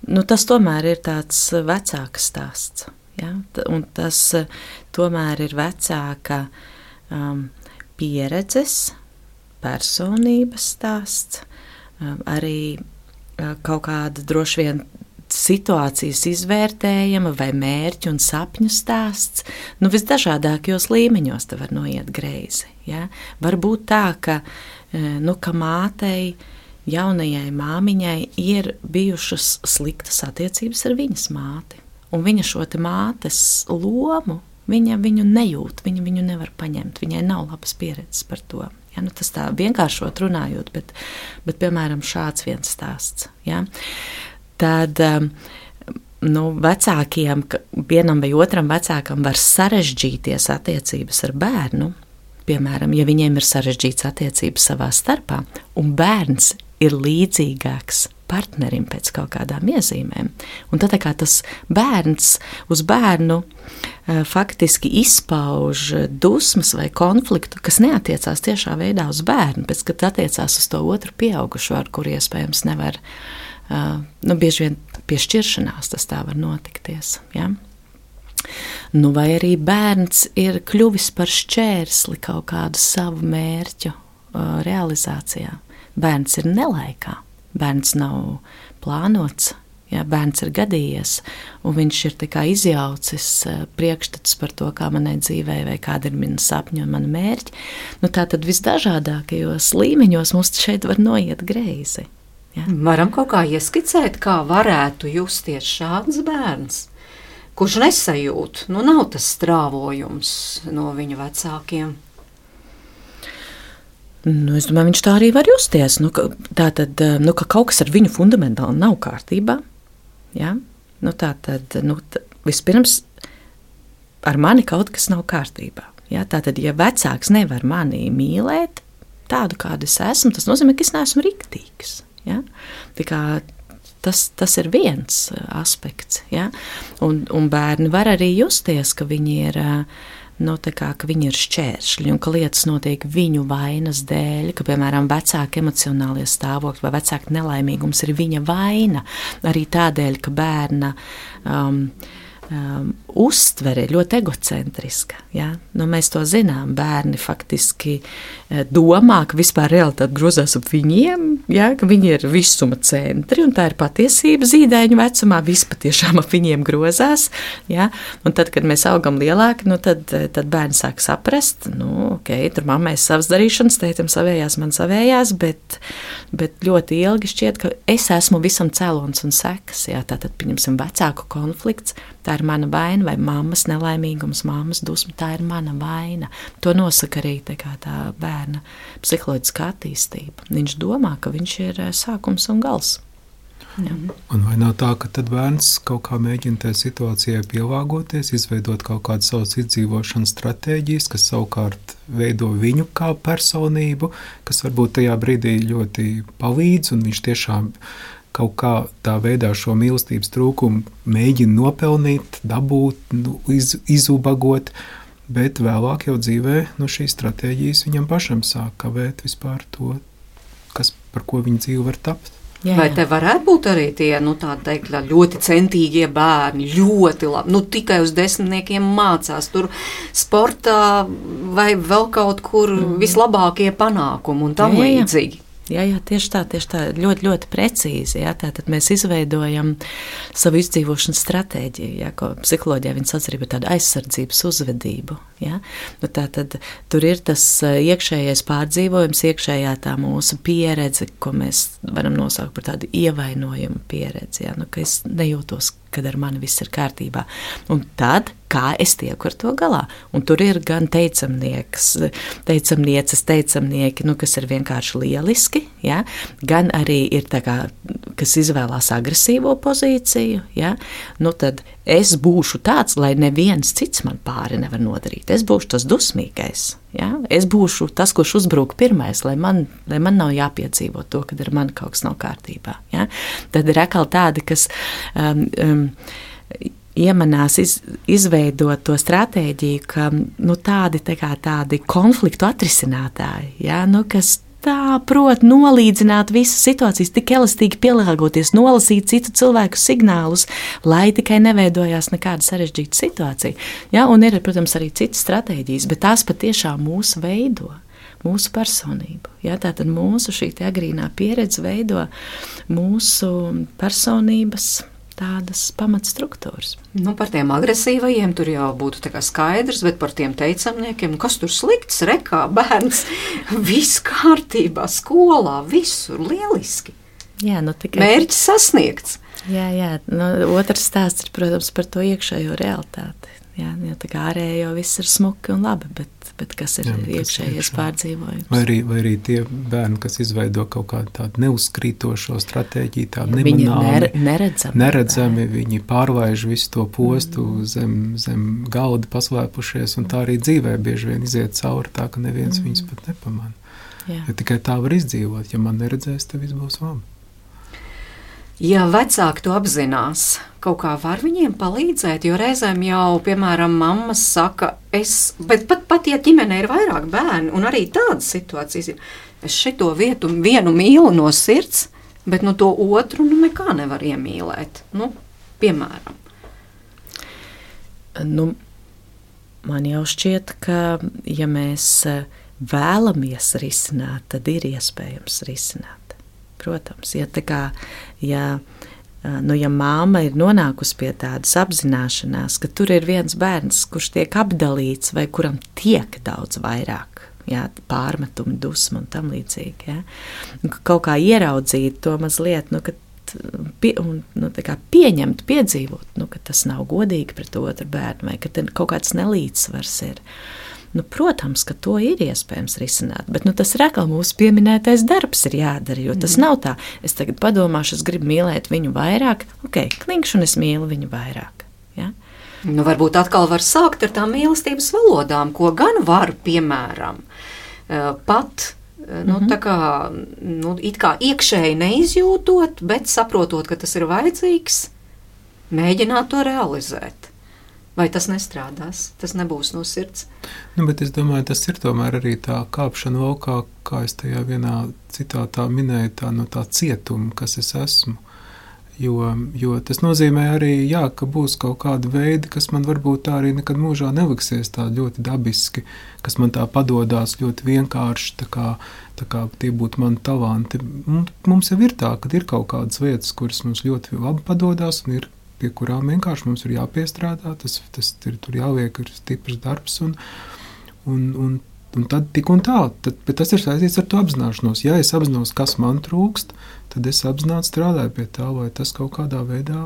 nu, tas tomēr ir tāds vecāks stāsts. Ja? Un tas tomēr ir vecāka um, pieredzes, personības stāsts, um, arī uh, kaut kāda droši vien situācijas izvērtējama vai mērķu un sapņu stāsts, nu visdažādākajos līmeņos te var noiet greizi. Ja? Var būt tā, ka, e, nu, ka mātei, jaunajai māmiņai ir bijušas sliktas attiecības ar viņas māti, un viņa šo mātes lomu, viņa viņu nejūt, viņa viņu nevar paņemt, viņai nav labas pieredzes par to. Ja, nu, tas tā vienkāršot runājot, bet, bet piemēram šāds viens stāsts. Ja tad um, nu, vecākiem, vienam vai otram vecākam var sarežģīties attiecības ar bērnu. Piemēram, ja viņiem ir sarežģīts attiecības savā starpā, un bērns ir līdzīgāks partnerim pēc kaut kādām iezīmēm. Un tad tas bērns uz bērnu uh, faktiski izpauž dusmas vai konfliktu, kas neatiecās tiešā veidā uz bērnu, bet kad attiecās uz to otru pieaugušo, ar kuru iespējams nevar, nu, bieži vien pie šķiršanās tas tā var notikties. Ja? Nu, vai arī bērns ir kļuvis par šķērsli kaut kādu savu mērķu uh, realizācijā. Bērns ir nelaikā, bērns nav plānots. Ja, bērns ir gadījies, un viņš ir izjaucis priekšstats par to, kā manai dzīvē, vai kāda ir mana sapņa un mana mērķa. Nu, tā tad visdažādākajos līmeņos mums šeit var noiet greizi. Ja? Varam kaut kā ieskicēt, kā varētu justies šāds bērns kurš nesajūt, nu nav tas strāvojums no viņa vecākiem. Nu, es domāju, viņš tā arī var justies. Nu, ka, tā tad, eh, nu, ka kaut kas ar viņu fundamentāli nav kārtībā. Ja? Nu, tā tad nu, vispirms ar mani kaut kas nav kārtībā. Ja? Tā tad, ja vecāks nevar mani mīlēt tādu, kāda es esmu, tas nozīmē, ka es neesmu rīktīgs. Ja? Tas, tas ir viens uh, aspekts. Ja? Un, un bērni var arī justies, ka viņi ir. Uh, nu, kā, ka viņi ir šķēršļi un ka lietas notiek viņu vainas dēļ, ka, piemēram, vecāka emocionālie stāvokļi vai vecāka nelaimīgums ir viņa vaina. Arī tādēļ, ka bērna um, um, uztvere ļoti egocentriska. Ja? Nu, mēs to zinām. Bērni faktiski domā, ka vispār realitāte grozās ap viņiem, ja? ka viņi ir visuma centri un tā ir patiesība zīdaiņu vecumā. Viss patiešām ap viņiem grozās. Ja? Un tad, kad mēs augam lielāki, nu, tad, tad bērni sāk saprast, nu, ok, tur mammai savas darīšanas, tētim savējās, man savējās, bet, bet ļoti ilgi šķiet, ka es esmu visam cēlons un sekas. Ja? Tātad, pieņemsim, vecāku konflikts, tā ir mana vaina vai mammas nelaimīgums, mammas dusma, tā ir mana vaina. To nosaka arī tā, tā bērna psiholoģiskā attīstība. Viņš domā, ka viņš ir eh, sākums un gals. Jā. Un vai nav tā, ka tad bērns kaut kā mēģina tajā situācijā pielāgoties, izveidot kaut kādu savas izdzīvošanas stratēģijas, kas savukārt veido viņu kā personību, kas varbūt tajā brīdī ļoti palīdz, un viņš tiešām kaut kā tā veidā šo mīlestības trūkumu mēģina nopelnīt, dabūt, nu, iz, izubagot, bet vēlāk jau dzīvē nu, šīs stratēģijas viņam pašam sāk kavēt vispār to, kas, par ko viņa dzīve var tapt. Jā, jā. Vai te varētu būt arī tie nu, teikt, ļoti centīgie bērni, ļoti labi, nu, tikai uz desmitniekiem mācās, tur sportā vai vēl kaut kur mm. vislabākie panākumi un tam līdzīgi? Jā, jā, tieši tā, tieši tā, ļoti, ļoti precīzi. Jā, tātad mēs izveidojam savu izdzīvošanas stratēģiju, jā, ko psiholoģijā viņi par tādu aizsardzības uzvedību. Jā. Nu, tātad tur ir tas iekšējais pārdzīvojums, iekšējā tā mūsu pieredze, ko mēs varam nosaukt par tādu ievainojumu pieredzi, jā, nu, ka es nejūtos kad ar mani viss ir kārtībā. Un tad, kā es tieku ar to galā? Un tur ir gan teicamnieks, teicamnieces, teicamnieki, nu, kas ir vienkārši lieliski, ja? gan arī ir tā kā, kas izvēlās agresīvo pozīciju, ja? nu tad es būšu tāds, lai neviens cits man pāri nevar nodarīt. Es būšu tas dusmīgais. Ja? Es būšu tas, kurš uzbrūk pirmais, lai man, lai man nav jāpiedzīvo to, kad ar mani kaut kas nav kārtībā. Ja? Tad ir atkal tādi, kas. Um, um, iemanās iz, izveidot to stratēģiju, ka nu, tādi, tā kā, tādi konfliktu atrisinātāji, ja, nu, kas tā prot nolīdzināt visas situācijas, tik elastīgi pielāgoties, nolasīt citu cilvēku signālus, lai tikai neveidojās nekāda sarežģīta situācija. Ja, un ir, protams, arī citas stratēģijas, bet tās patiešām mūs veido. Mūsu personību. Ja, Tātad mūsu šī agrīnā pieredze veido mūsu personības tādas pamatstruktūras. Nu, par tiem agresīvajiem tur jau būtu skaidrs, bet par tiem teicamniekiem, kas tur slikts, rekā bērns, viss kārtībā, skolā, visur lieliski. Jā, nu, tikai... Mērķis sasniegts. Jā, jā. Nu, otrs stāsts ir, protams, par to iekšējo realitāti. Jā, jā, tā kā ārēji jau viss ir smuki un labi, bet bet kas ir iekšējais pārdzīvojums. Vai arī, vai arī tie bērni, kas izveido kaut kādu tādu neuzkrītošo stratēģiju, tādu nemanāmi, ner neredzami, neredzami viņi pārlaiž visu to postu mm. zem, zem galda paslēpušies, un tā arī dzīvē bieži vien iziet cauri tā, ka neviens mm. viņus pat nepamana. Ja tikai tā var izdzīvot, ja man neredzēs, tad viss būs labi. Ja vecāki to apzinās, kaut kā var viņiem palīdzēt, jo reizēm jau, piemēram, mammas saka, es, bet pat, pat ja ģimenē ir vairāk bērnu, un arī tādas situācijas ir, es šito vietu vienu mīlu no sirds, bet no to otru nu nekā nevar iemīlēt, nu, piemēram. Nu, man jau šķiet, ka ja mēs eh, vēlamies risināt, tad ir iespējams risināt. Protams, ja kā ja, nu, ja māma ir nonākusi pie tādas apzināšanās, ka tur ir viens bērns, kurš tiek apdalīts vai kuram tiek daudz vairāk. Jā, pārmetumi, dusma un tam līdzīgi. Jā. Kaut kā ieraudzīt to mazliet, nu, pie, un, nu, pieņemt, piedzīvot, nu, ka tas nav godīgi pret otru bērnu, vai ka kaut kāds nelīdzsvars ir. Uh, Nu, protams, ka to ir iespējams risināt, bet nu, tas ir atkal mūsu pieminētais darbs, ir jādara. Jo tas mm. nav tā, es tagad padomāšu, es gribu mīlēt viņu vairāk, ok, klinkšu un es mīlu viņu vairāk. Ja? Nu, varbūt atkal var sākt ar tām mīlestības valodām, ko gan var, piemēram, eh, pat Nu, mm -hmm. Tā kā, nu, kā iekšēji neizjūtot, bet saprotot, ka tas ir vajadzīgs, mēģināt to realizēt. Vai tas nestrādās? Tas nebūs no sirds. Nu, bet es domāju, tas ir tomēr arī tā kāpšana laukā, kā es tajā vienā citātā minēju, tā no tā cietuma, kas es esmu. Jo, jo tas nozīmē arī, jā, ka būs kaut kāda veida, kas man varbūt tā arī nekad mūžā neliksies tā ļoti dabiski, kas man tā padodas ļoti vienkārši, tā kā, tā kā tie būtu mani talanti. Mums jau ir tā, ka ir kaut kādas lietas, kuras mums ļoti labi padodas, un ir pie kurām vienkārši mums ir jāpiestrādā. Tas, tas ir jāliek, ir stiprs darbs. Un, un, un, un tad tik un tā, tad, bet tas ir saistīts ar to apzināšanos. Ja es apzinos, kas man trūkst, tad es apzināti strādāju pie tā, lai tas kaut kādā veidā,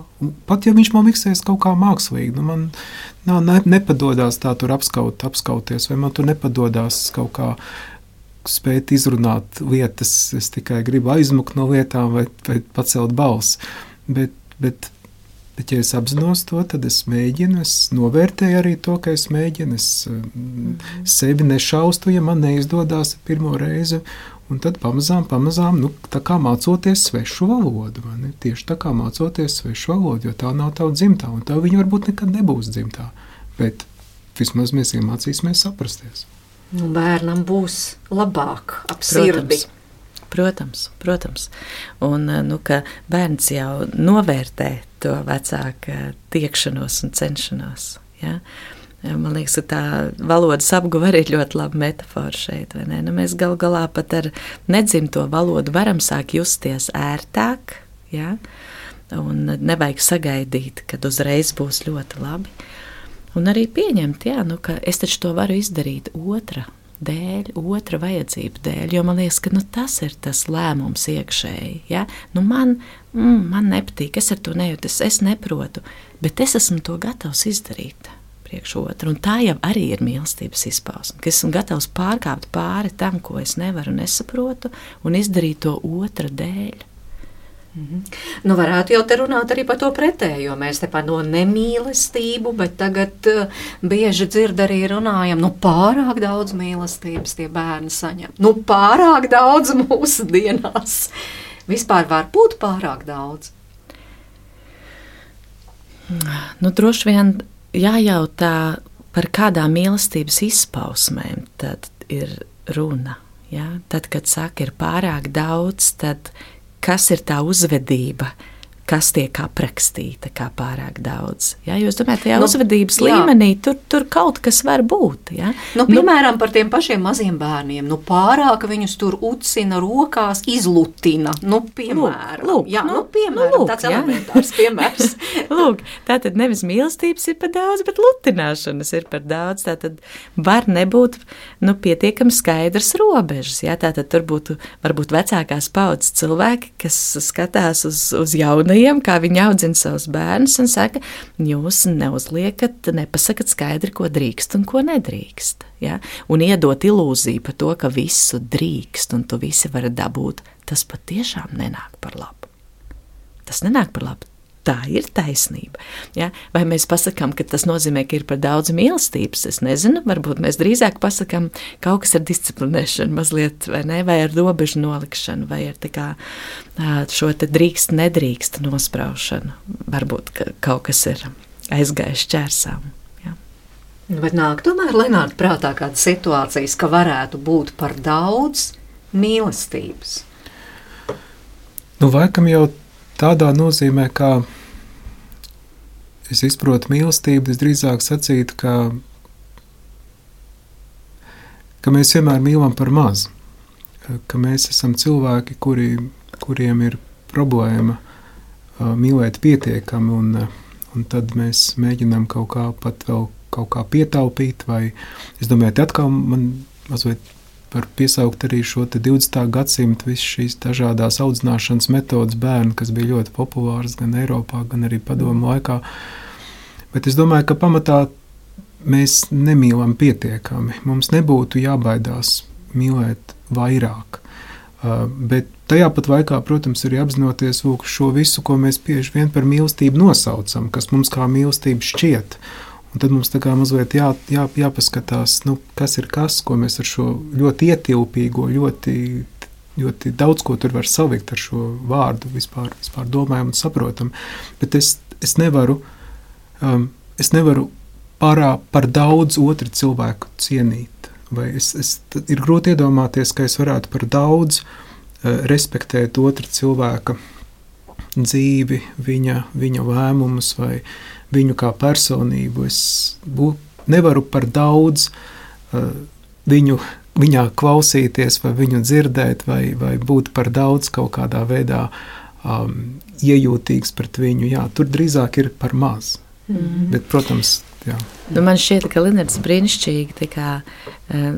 pat ja viņš man miksēs kaut kā mākslīgi, nu man nav, ne, nepadodas tā tur apskaut, apskauties, vai man tur nepadodas kaut kā spēt izrunāt lietas, es tikai gribu aizmukt no lietām vai, vai pacelt balsi. Bet, bet Bet, ja es apzinos to, tad es mēģinu, es novērtēju arī to, ka es mēģinu, es mm. sevi nešaustu, ja man neizdodas pirmo reizi. Un tad pamazām, pamazām, nu, tā kā mācoties svešu valodu, tieši tā kā mācoties svešu valodu, jo tā nav tava dzimtā, un tā viņa varbūt nekad nebūs dzimtā. Bet vismaz mēs iemācīsimies saprasties. Nu, bērnam būs labāk ap sirdi. Protams. Protams, protams. Un eh, nu, bērns jau novērtē to vecāku tiekšanos un cenšanos. Ja? Man liekas, ka tā valodas apguve arī ir ļoti laba metāfora šeit. Nu, mēs gal galā pat ar nedzimto valodu varam sākt justies ērtāk. Ja? Un nevajag sagaidīt, kad uzreiz būs ļoti labi. Un arī pieņemt, jā, nu, ka es taču to varu izdarīt otra dēļ, otra vajadzību dēļ, jo man liekas, ka nu, tas ir tas lēmums iekšēji. Ja? Nu, man, mm, man nepatīk, es ar to nejūtu, es, es neprotu, bet es esmu to gatavs izdarīt. Otru, un tā jau arī ir mīlestības izpausme, ka esmu gatavs pārkāpt pāri tam, ko es nevaru nesaprotu, un izdarīt to otra dēļ. Mm -hmm. Nu, varētu jau te runāt arī par to pretējo. Mēs te par no nemīlestību, bet tagad uh, bieži dzird arī runājam, nu pārāk daudz mīlestības tie bērni saņem. Nu pārāk daudz mūsu dienās. Vispār var būt pārāk daudz. Nu, droši vien jājautā par kādām mīlestības izpausmēm tad ir runa. Ja? Tad, kad saka, ir pārāk daudz, tad kas ir tā uzvedība, kas tiek aprakstīta kā pārāk daudz. Ja? Domāju, ka tajā nu, uzvedības jā. līmenī tur, tur kaut kas var būt. Ja? Nu, nu piemēram, nu, par tiem pašiem maziem bērniem. Nu, pārāk viņus tur ucina rokās, izlutina. Nu, piemēram, lūk, jā, nu, nu, piemēram nu, lūk, tāds elementārs piemērs. lūk, tā tad nevis mīlestības ir par daudz, bet lutināšanas ir par daudz. Tā tad var nebūt nu, pietiekami skaidrs robežas. Ja? Tā tad tur būtu varbūt vecākās paudzes cilvēki, kas skatās uz, uz jaunu jaunajiem, kā viņi audzina savus bērnus, un saka, jūs neuzliekat, nepasakat skaidri, ko drīkst un ko nedrīkst. Ja? Un iedot ilūziju par to, ka visu drīkst un to visi var dabūt, tas patiešām nenāk par labu. Tas nenāk par labu tā ir taisnība. Ja? Vai mēs pasakām, ka tas nozīmē, ka ir par daudz mīlestības? Es nezinu, varbūt mēs drīzāk pasakām, ka kaut kas ar disciplinēšanu mazliet, vai, ne? vai ar robežu nolikšanu, vai ar kā, šo drīkst, nedrīkst nospraušanu. Varbūt ka kaut kas ir aizgājis čērsām. Bet nāk tomēr Lenārda prātā kāda situācijas, ka varētu būt par daudz mīlestības. Nu, laikam jau tādā nozīmē, ka es izprotu mīlestību, es drīzāk sacītu, ka, ka mēs vienmēr mīlam par maz, ka mēs esam cilvēki, kuri, kuriem ir problēma uh, mīlēt pietiekami, un, un tad mēs mēģinām kaut kā pat vēl kaut kā pietaupīt, vai es domāju, te atkal man mazliet var piesaukt arī šo 20. gadsimtu, visas šīs dažādas audzināšanas metodas bērnu, kas bija ļoti populāras gan Eiropā, gan arī padomu laikā. Bet es domāju, ka pamatā mēs nemīlam pietiekami. Mums nebūtu jābaidās mīlēt vairāk. Uh, bet tajā pat laikā, protams, ir apzinoties šo visu, ko mēs bieži vien par mīlestību nosaucam, kas mums kā mīlestība šķiet. Un tad mums tā kā mazliet jā, jā, jāpaskatās, nu, kas ir kas, ko mēs ar šo ļoti ietilpīgo, ļoti, ļoti daudz ko tur var savikt ar šo vārdu vispār, vispār domājam un saprotam. Bet es, es nevaru, um, es nevaru pārā, par daudz otru cilvēku cienīt. Vai es, es, ir grūti iedomāties, ka es varētu par daudz uh, respektēt otru cilvēku dzīvi, viņa, viņa lēmumus vai viņa viņu kā personību. Es bū, nevaru par daudz uh, viņu, viņā klausīties, vai viņu dzirdēt, vai, vai būt par daudz kaut kādā veidā um, iejūtīgs pret viņu. Jā, tur drīzāk ir par maz. Mm -hmm. Bet, protams, jā. Nu, man šķiet, ka Linnets brīnišķīgi kā, uh,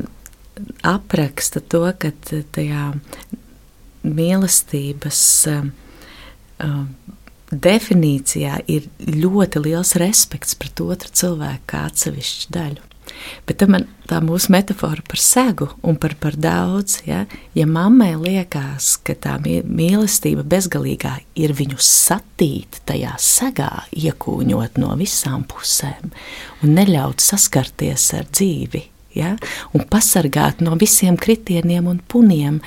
apraksta to, ka tajā mīlestības uh, uh, definīcijā ir ļoti liels respekts pret otru cilvēku kā atsevišķu daļu. Bet man tā mūsu metāfora par segu un par, par daudz, ja, ja mammai liekas, ka tā mīlestība bezgalīgā ir viņu satīt tajā segā, iekūņot no visām pusēm un neļaut saskarties ar dzīvi, ja? un pasargāt no visiem kritieniem un puniem,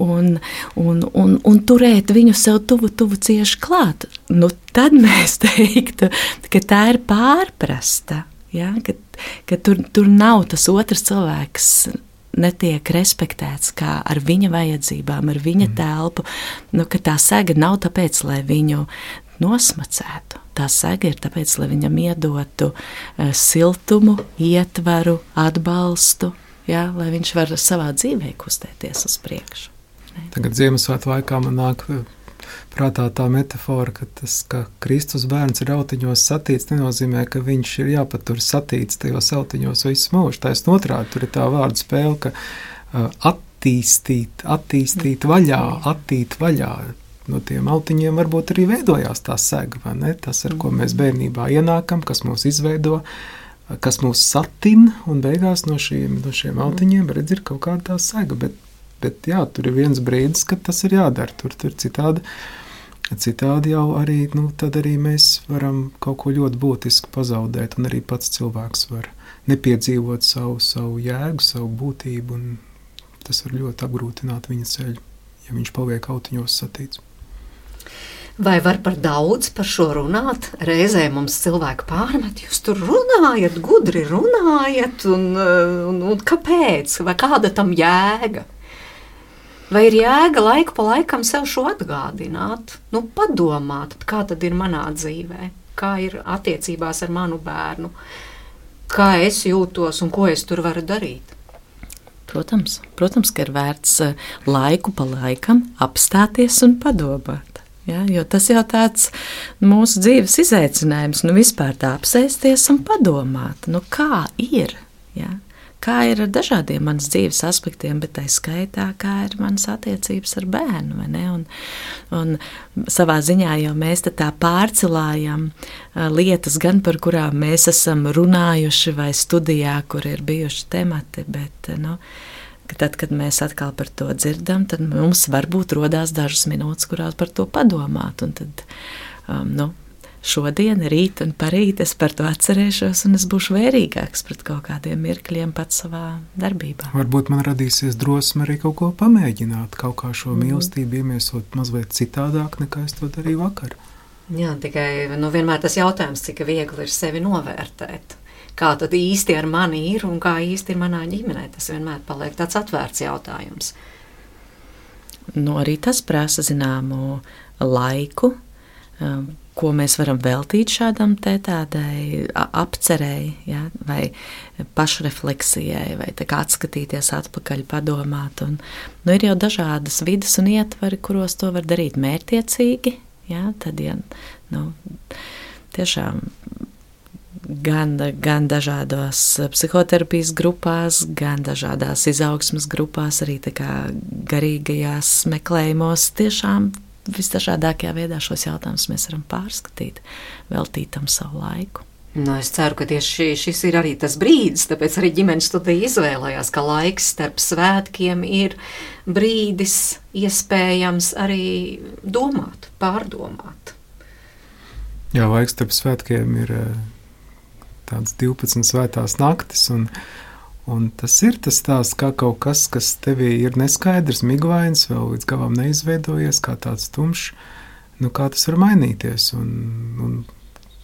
un, un, un, un turēt viņu sev tuvu, tuvu cieši klāt. Nu, tad mēs teiktu, ka tā ir pārprasta. Ja? Ka, ka tur, tur nav tas otrs cilvēks netiek respektēts kā ar viņa vajadzībām, ar viņa mm. telpu. Nu, tā sēga nav tāpēc, lai viņu nosmacētu. Tā sēga ir tāpēc, lai viņam iedotu uh, siltumu, ietvaru, atbalstu, jā, lai viņš var savā dzīvē kustēties uz priekšu. Ne? Tagad Ziemassvētku laikā man nāk eh, prātā tā metāfora, ka tas, ka Kristus bērns ir autiņos satīts, nenozīmē, ka viņš ir jāpatur satīts tajos autiņos visu mūžu. Taisn otrādi, tur ir tā vārda spēle, ka uh, attīstīt, attīstīt vaļā, attīt vaļā no tiem autiņiem varbūt arī veidojās tā sega, tas, ar ko mēs bērnībā ienākam, kas mūs izveido, kas mūs satina, un beigās no šiem, no šiem autiņiem redz ir kaut kāda tā sega, bet, bet jā, tur ir viens brīdis, kad tas ir jādara, tur, tur citādi, citādi jau arī, nu, tad arī mēs varam kaut ko ļoti būtisku pazaudēt, un arī pats cilvēks var nepiedzīvot savu, savu jēgu, savu būtību, un tas var ļoti apgrūtināt viņa ceļu, ja viņš paliek autiņos satīts. Vai var par daudz par šo runāt? Reizē mums cilvēki pārmet, jūs tur runājat, gudri runājat, un, un, un kāpēc? Vai kāda tam jēga? Vai ir jēga laiku pa laikam sev šo atgādināt, nu, padomāt, kā tad ir manā dzīvē, kā ir attiecībās ar manu bērnu, kā es jūtos un ko es tur varu darīt? Protams, protams, ka ir vērts eh, laiku pa laikam apstāties un padomāt. Ja, jo tas jau tāds mūsu dzīves izaicinājums, nu vispār tā apsēsties un padomāt, nu kā ir. Ja? Kā ir ar dažādiem manas dzīves aspektiem, bet tā skaitā, kā ir manas attiecības ar bērnu. Un, un savā ziņā jau mēs tā pārcelājam lietas, gan par kurām mēs esam runājuši, vai studijā, kur ir bijuši temati. Bet, nu, ka tad, kad mēs atkal par to dzirdam, tad mums varbūt rodās dažas minūtes, kurās par to padomāt. Un tad, um, nu, šodien, rīt un parīt es par to atcerēšos, un es būšu vērīgāks pret kaut kādiem mirkļiem pats savā darbībā. Varbūt man radīsies drosme arī kaut ko pamēģināt, kaut kā šo mm. mīlestību iemiesot mazliet citādāk, nekā es to darīju vakar. Jā, tikai nu, vienmēr tas jautājums, cik viegli ir sevi novērtēt. Kā tad īsti ar mani ir un kā īsti ir manā ģimenē? Tas vienmēr paliek tāds atvērts jautājums. Nu, arī tas prasa zināmu laiku, um, ko mēs varam veltīt šādam tādai apcerēji, ja, vai pašrefleksijai, vai atskatīties atpakaļ, padomāt. Un, nu, ir jau dažādas vidas un ietvari, kuros to var darīt mērķiecīgi. Ja, tad, ja, nu, tiešām gan, gan dažādās psihoterapijas grupās, gan dažādās izaugsmas grupās, arī garīgajās meklējumos. Tiešām visdažādākajā veidā šos jautājumus mēs varam pārskatīt, veltīt tam savu laiku. Nu, es ceru, ka tieši šis ir arī tas brīdis, tāpēc arī ģimenes studija izvēlējās, ka laiks starp svētkiem ir brīdis, iespējams arī domāt, pārdomāt. Jā, laiks starp svētkiem ir tādas 12 svētās naktis. Un, un tas ir tas stāsts, kā kaut kas, kas tevī ir neskaidrs, miglains, vēl līdz galam neizveidojies, kā tāds tumšs. Nu, kā tas var mainīties? Un, un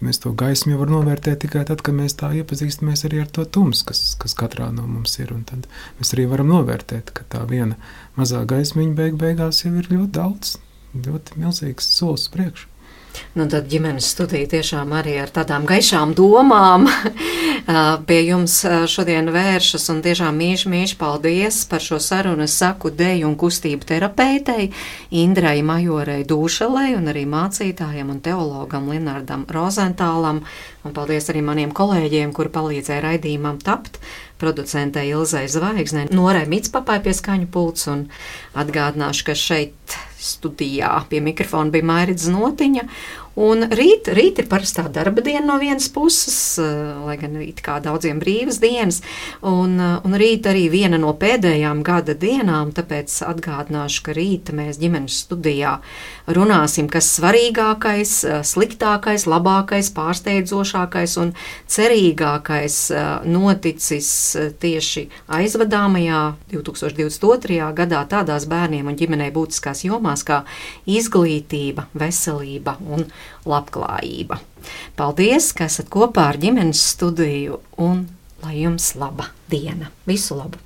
mēs to gaismu varam novērtēt tikai tad, kad mēs tā iepazīstamies arī ar to tumsu, kas, kas katrā no mums ir. Un tad mēs arī varam novērtēt, ka tā viena mazā gaismiņa beig beigās jau ir ļoti daudz, ļoti milzīgs solis priekšā. Nu, tad ģimenes studija tiešām arī ar tādām gaišām domām pie jums šodien vēršas. Un tiešām mīļš, mīļš paldies par šo sarunu. Es saku deju un kustību terapeitei Indrai Majorei Dūšalei un arī mācītājiem un teologam Linardam Rozentālam. Un paldies arī maniem kolēģiem, kuri palīdzēja raidījumam tapt producentei Ilzai Zvaigznei, Norai Mitspapai pie skaņu pults un atgādināšu, ka šeit studijā. Pie mikrofona bija Mairits Notiņa Un rīt, rīt ir parastā darba diena no vienas puses, eh, lai gan rīt kā daudziem brīvas dienas, un, eh, un rīt arī viena no pēdējām gada dienām, tāpēc atgādināšu, ka rīt mēs ģimenes studijā runāsim, kas svarīgākais, eh, sliktākais, labākais, pārsteidzošākais un cerīgākais noticis tieši aizvadāmajā 2022. gadā tādās bērniem un ģimenei būtiskās jomās kā izglītība, veselība un labklājība. Paldies, ka esat kopā ar ģimenes studiju un lai jums laba diena. Visu labu!